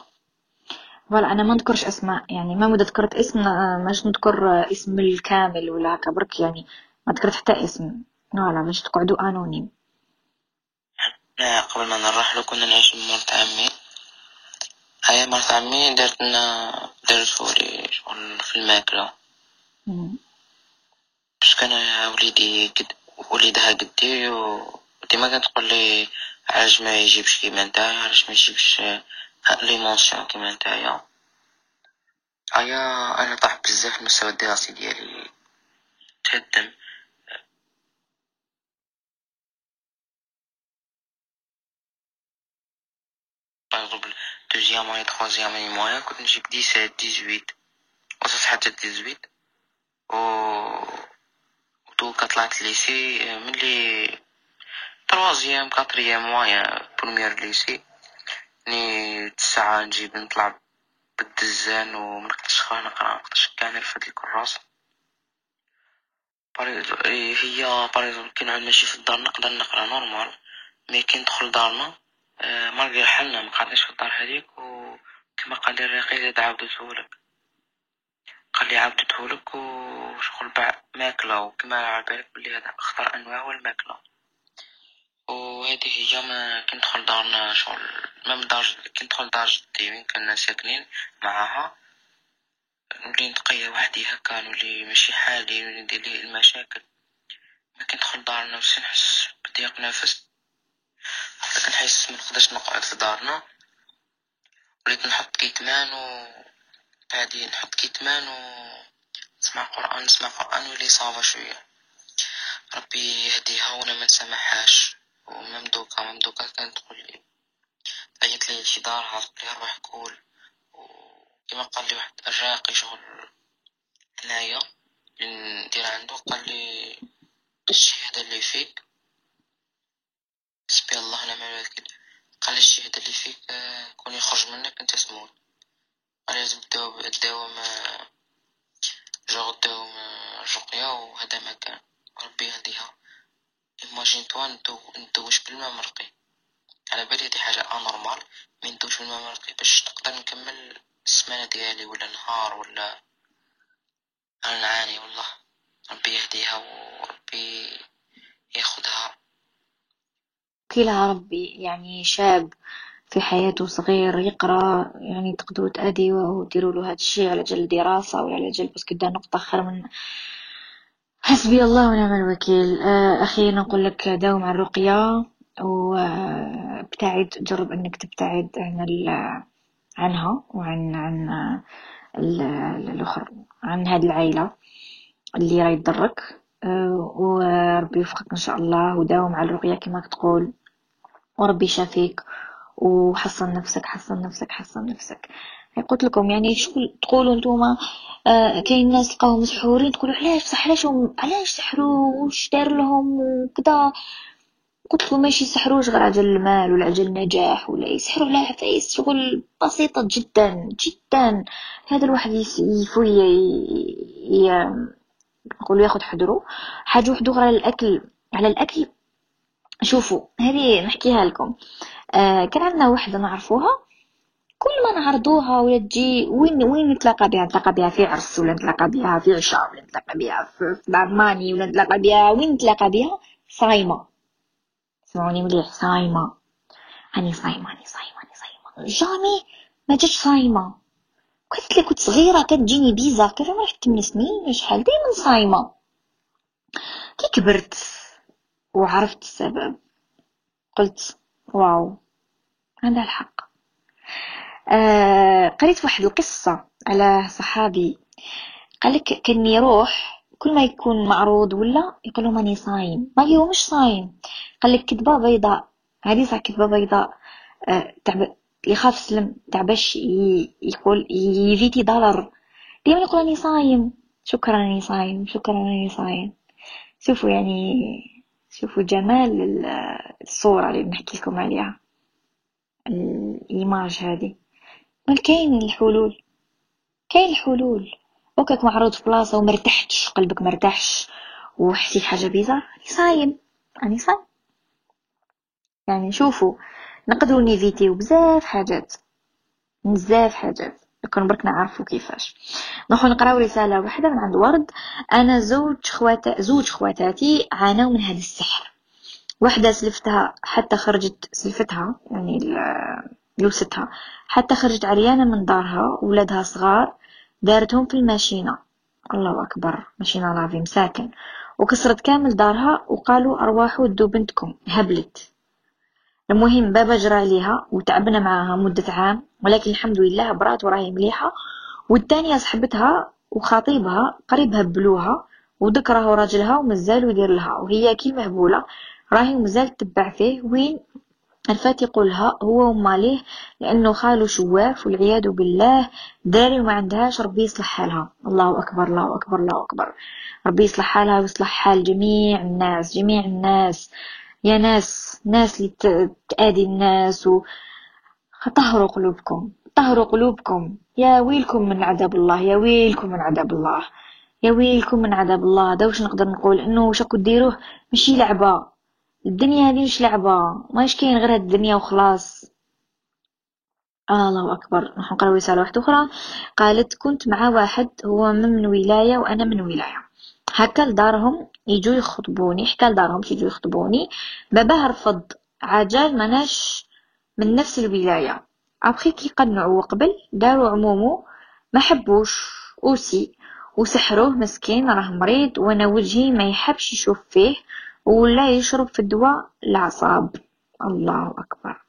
فوالا أنا ما نذكرش اسماء يعني ما مدى ذكرت اسم ماش نذكر اسم الكامل ولا هكا برك يعني ما ذكرت حتى اسم voilà باش تقعدوا anonyme لا قبل ما نروح له كنا نعيش مرت عمي هيا مرت عمي درت لنا شغل في الماكلة مم. باش كان وليدي قد وليدها قدي وديما كانت تقول لي علاش ما يجيبش كيما نتايا علاش ما يجيبش les mentions كيما نتايا هيا أنا طاح بزاف المستوى الدراسي ديالي. تهدم. par exemple deuxième année troisième année moyen كنت نجيب dix-sept dix-huit وصلت حتى dix-huit و دوكا طلعت lycée ملي troisième quatrième moyen première lycée ني تسعة نجيب نطلع بال dizaine ومنقدرش نقرا منقدرش كاع نرفد الكراس هي par raison كي نعود ماشي في الدار نقدر نقرا normal mais كي ندخل دارنا malgré حالنا مقعدناش في الدار هذيك وكما قال لي الراقي زاد عاودتهولك قال لي عاودتهولك وشغل تاع ماكلة وكما على بالك بلي هذا أخطر أنواع هو الماكلة. وهذه هي ما كي دارنا شغل ما من دار كي دار جدي وين كنا ساكنين معاها. نولي نتقيا وحدي هكا نولي ماشي حالي نولي ندير لي المشاكل. ما كي دارنا بس نحس بضيق نفس. حتى كنحس منقدرش نقعد في دارنا. وليت نحط kit main و بعدي نحط kit main و نسمع قرآن نسمع قرآن ولي ça va شوية. ربي يهديها وأنا ما نسامحهاش وممدوكا ممدوكا كانت تقول لي. عيط لي دارها تقول لي روح كول وكما قال لي واحد الراقي شغل هنايا ندير عنده قال لي الشهادة اللي فيك حسبي الله ونعم الوكيل. قال لي الشهادة اللي فيك آه، كون يخرج منك أنت تموت. قال لازم تداوم جوغ تداوم الرقية وهذا ما كان؟ ربي يهديها imagine-toi ندو- ندوش بالماء مرقي؟ على بالي هادي حاجة anormale mais ندوش بالماء مرقي؟ باش نقدر نكمل السمانة ديالي ولا نهار ولا أنا نعاني والله. ربي يهديها وربي ياخدها كلها ربي يعني شاب في حياته صغير يقرأ يعني تقدروا تأذيوه وديروا له هذا الشيء على جال دراسة ولا على جال بس كدا نقطة خير من حسبي الله ونعم الوكيل. آه، أخيرا نقول لك داوم على الرقية وابتعد جرب أنك تبتعد عن عنها وعن عن ال- ال- الآخر عن هذه العائلة اللي راهي تضرك آه، وربي يوفقك إن شاء الله وداوم على الرقية كما تقول. وربي يشافيك. وحصن نفسك حصن نفسك حصن نفسك. قلت لكم يعني شغل تقولوا نتوما آه كاين ناس تلقاهم مسحورين تقولوا علاش بصح علاش علاش سحروا وش دار لهم وكذا قلت لكم ماشي يسحروش غير عجل المال ولا عجل النجاح ولا يسحروا على عفايس شغل بسيطة جدا جدا. هذا الواحد يفوي ي- ي- نقولوا ياخد حذره. حاجة وحدة أخرى على الأكل شوفوا هذه نحكيها لكم. آه كان عندنا وحدة نعرفوها. كل ما نعرضوها ولا تجي وين وين نتلاقى بها؟ نتلاقى بها في عرس ولا نتلاقى بها في عشاء ولا نتلاقى بها في دار ماني ولا نتلاقى بها وين نتلاقى بها؟ صايمة. سمعوني مليح؟ صايمة. أني صايمة أني صايمة أني صايمة. جامي ما جاتش صايمة. قلت لي كنت صغيرة كتجيني بيزا كيف عمري حتى من سنين شحال دايما صايمة. كي كبرت وعرفت السبب. قلت واو عندها الحق. آه قريت واحد القصة على صحابي. قالك كان يروح كل ما يكون معروض ولا يقول له ماني صايم. ما هو مش صايم. قال لك كذبة بيضاء. هذه صح كذبة بيضاء. آه تعب يخاف سلم ي- يقول يفيتي ضرر ديما يقول راني صايم. شكرا راني صايم شكرا راني صايم. شوفوا يعني شوفوا جمال ال- الصورة اللي نحكي لكم عليها. ال image هذه. بل كاين الحلول. كاين الحلول. وكاك معروض في بلاصة ومرتحتش قلبك مرتاحش. وحسيت حاجة bizarre. راني صايم. راني صايم. يعني شوفوا نقدروا نيفيتيو بزاف حاجات. بزاف حاجات. لكن برك نعرفوا كيفاش. نروحوا نقراو رسالة واحدة من عند ورد. أنا زوج خوات زوج خواتاتي عانوا من هذا السحر. واحدة سلفتها حتى خرجت سلفتها يعني لوستها حتى خرجت عريانة من دارها ولادها صغار دارتهم في الماشينة. الله أكبر ماشينة لافي مساكن وكسرت كامل دارها وقالوا أرواحوا دو بنتكم هبلت. المهم بابا جرى عليها وتعبنا معاها مدة عام ولكن الحمد لله برات وراهي مليحة. والتانية صاحبتها وخطيبها قريب هبلوها وذكره راجلها ومازال يدير لها. وهي كي مهبولة راهي ومازال تتبع فيه. وين الفات يقولها هو وماليه لأنه خاله شواف والعياذ بالله داري وما عندهاش ربي يصلح حالها. الله أكبر الله أكبر الله أكبر. ربي يصلح حالها ويصلح حال جميع الناس جميع الناس. يا ناس ناس اللي تآذي الناس و طهروا قلوبكم طهروا قلوبكم. يا ويلكم من عذاب الله يا ويلكم من عذاب الله يا ويلكم من عذاب الله. هذا واش نقدر نقول؟ إنه شكو ديروه ماشي لعبة. الدنيا هذه مش لعبة. ماش كاين غير هاد الدنيا وخلاص. آه الله أكبر. نحن نقرأ رسالة واحدة أخرى. قالت كنت مع واحد هو من ولاية وأنا من ولاية. هكا لدارهم يجوا يخطبوني حكى لدارهم يجوا يخطبوني. باباه رفض. عجال مناش من نفس الولاية. أبخي كي قنعوا وقبل داروا عمومه. ما حبوش. أوسي. وسحروه مسكين راه مريض. وأنا وجهي ما يحبش يشوف فيه. ولا يشرب في الدواء الأعصاب. الله أكبر.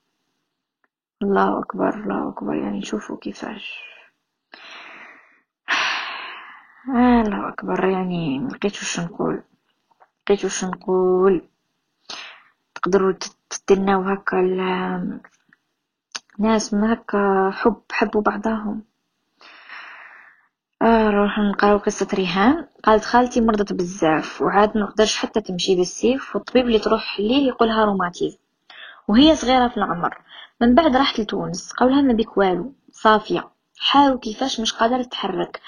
الله أكبر الله أكبر. يعني شوفوا كيفاش. الله أكبر. يعني ملقيت وش نقول. ملقيت وش نقول تقدروا تتناو هكا ناس من هكا حب حبوا بعضهم. آه نروح نقراو قصة ريهام. قالت خالتي مرضت بزاف وعاد منقدرش حتى تمشي بالسيف والطبيب اللي تروح ليه يقولها روماتيزم. وهي صغيرة في العمر. من بعد راحت لتونس قولها ما بيك والو. صافية. حاول كيفاش مش قادرة تتحرك.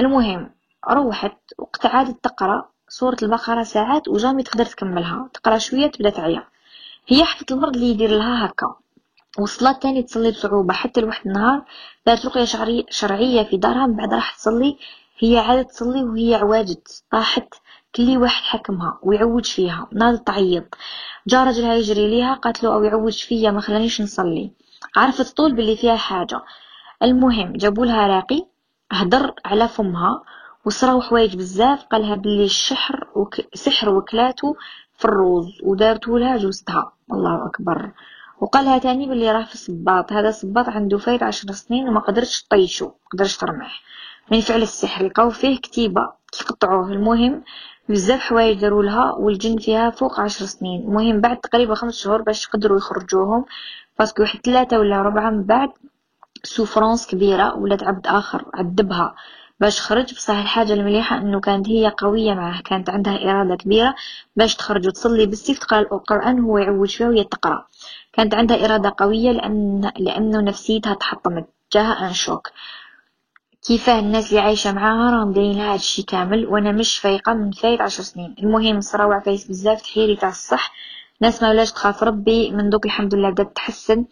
المهم روحت وقت عادت تقرأ. سورة البقرة ساعات وجامي تقدر تكملها تقرأ شوية تبدأ تعيا. هي حفت المرض اللي يدير لها هكا. وصلات تاني تصلي بصعوبة حتى لواحد النهار دارت رقية شرعية في دارها من بعد راحت تصلي هي عادت تصلي وهي عواجت. طاحت كلي واحد حكمها ويعوج فيها ناضت تعيط. جا راجلها يجري ليها قالت له أو يعوج فيا ما خلانيش نصلي. عرفت طول باللي فيها حاجة. المهم جابوا لها راقي هدر على فمها وصراو حوايج بزاف قالها بلي الشحر وك... سحر وكلاتو في الروز ودارتو لها جوزتها الله أكبر. وقالها تاني بلي راه في صباط هذا صباط عنده فايت عشر سنين وما قدرتش تطيشو ما قدرتش ترمح من فعل السحر لقاو فيه كتيبة كيقطعوه المهم بزاف حوايج داروا لها والجن فيها فوق عشر سنين. المهم بعد تقريبا خمس شهور باش قدروا يخرجوهم parce que واحد ثلاثة ولا ربعة من بعد souffrance كبيرة ولات عبد آخر عذبها. باش خرج بصح الحاجة المليحة إنه كانت هي قوية معه كانت عندها إرادة كبيرة باش تخرج وتصلي بالسيف تقرأ القرآن هو يعوج فيها وهي تقرا كانت عندها إرادة قوية لأن لأنه نفسيتها تحطمت جاها un choc. كيفاه الناس اللي عايشة معاها؟ راهم دايرين لها هادشي كامل وأنا مش فايقة من فايت عشر سنين. المهم صراو عفايس بزاف تحيري تاع الصح. ناس ما ولاش تخاف ربي من دوك الحمد لله بدات تحسن.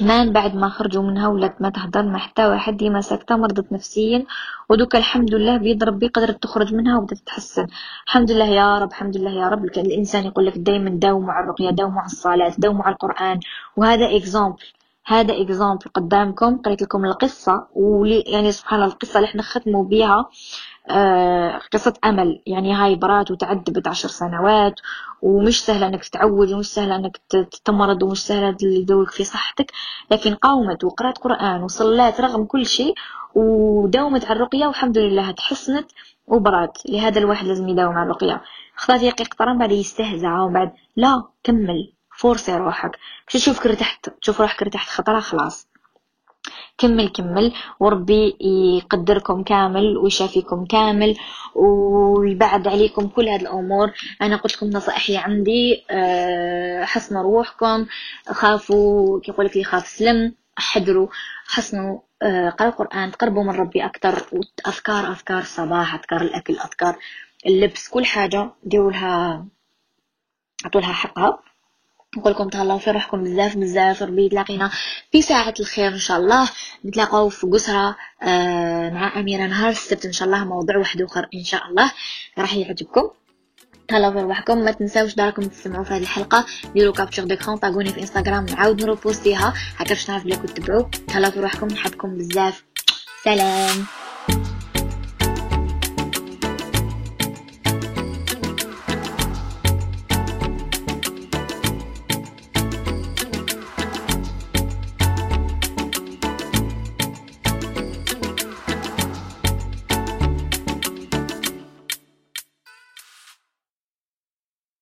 من بعد ما خرجوا منها ولات ما تهضر مع حتى واحد ديما ساكتة مرضت نفسيا. ودوك الحمد لله بيد ربي قدرت تخرج منها وبدات تتحسن. الحمد لله يا رب الحمد لله يا رب. الإنسان يقول لك دائما داوموا على الرقية داوموا على الصلاة داوموا على القرآن. وهذا exemple هذا exemple قدامكم. قريت لكم القصة ولي يعني سبحان الله القصة اللي إحنا ختموا آه قصة أمل. يعني هاي برات وتعذبت عشر سنوات ومش سهلة إنك تتعود ومش سهلة إنك تمرض ومش سهلة يدورك في صحتك. لكن قاومت وقرأت قرآن وصلات رغم كل شيء وداومت على الرقية والحمد لله تحسنت وبرات. لهذا الواحد لازم يداوم على الرقية. خطات يقي قطران بعد يستهزع وبعد لا كمل فورسي روحك. تشوفك ارتحت تشوف روحك ارتحت خطرة خلاص. كمل كمل. وربي يقدركم كامل ويشافيكم كامل ويبعد عليكم كل هذه الأمور. أنا قلت لكم نصائحي عندي أه حصنوا روحكم خافوا كي يقول لك خاف سلم حذروا حصنوا أه قرأوا القرآن تقربوا من ربي أكتر وأذكار أذكار الصباح أذكار الأكل أذكار اللبس كل حاجة ديروا لها عطوا لها حقها. نقول لكم تهلاو في روحكم بزاف بزاف ربي يتلاقينا في ساعة الخير إن شاء الله. نتلاقاو في قسرة آه مع أميرة نهار السبت إن شاء الله موضوع واحد آخر إن شاء الله. راح يعجبكم. تهلاو في رواحكم ما تنساوش داركم تسمعوا في هذه الحلقة. ديروا كابتشر ديكرون طاقوني في انستغرام نعاود نروبوستيها هكا باش نعرف بلي كنت تبعوا تهلاو في رواحكم نحبكم بزاف. سلام.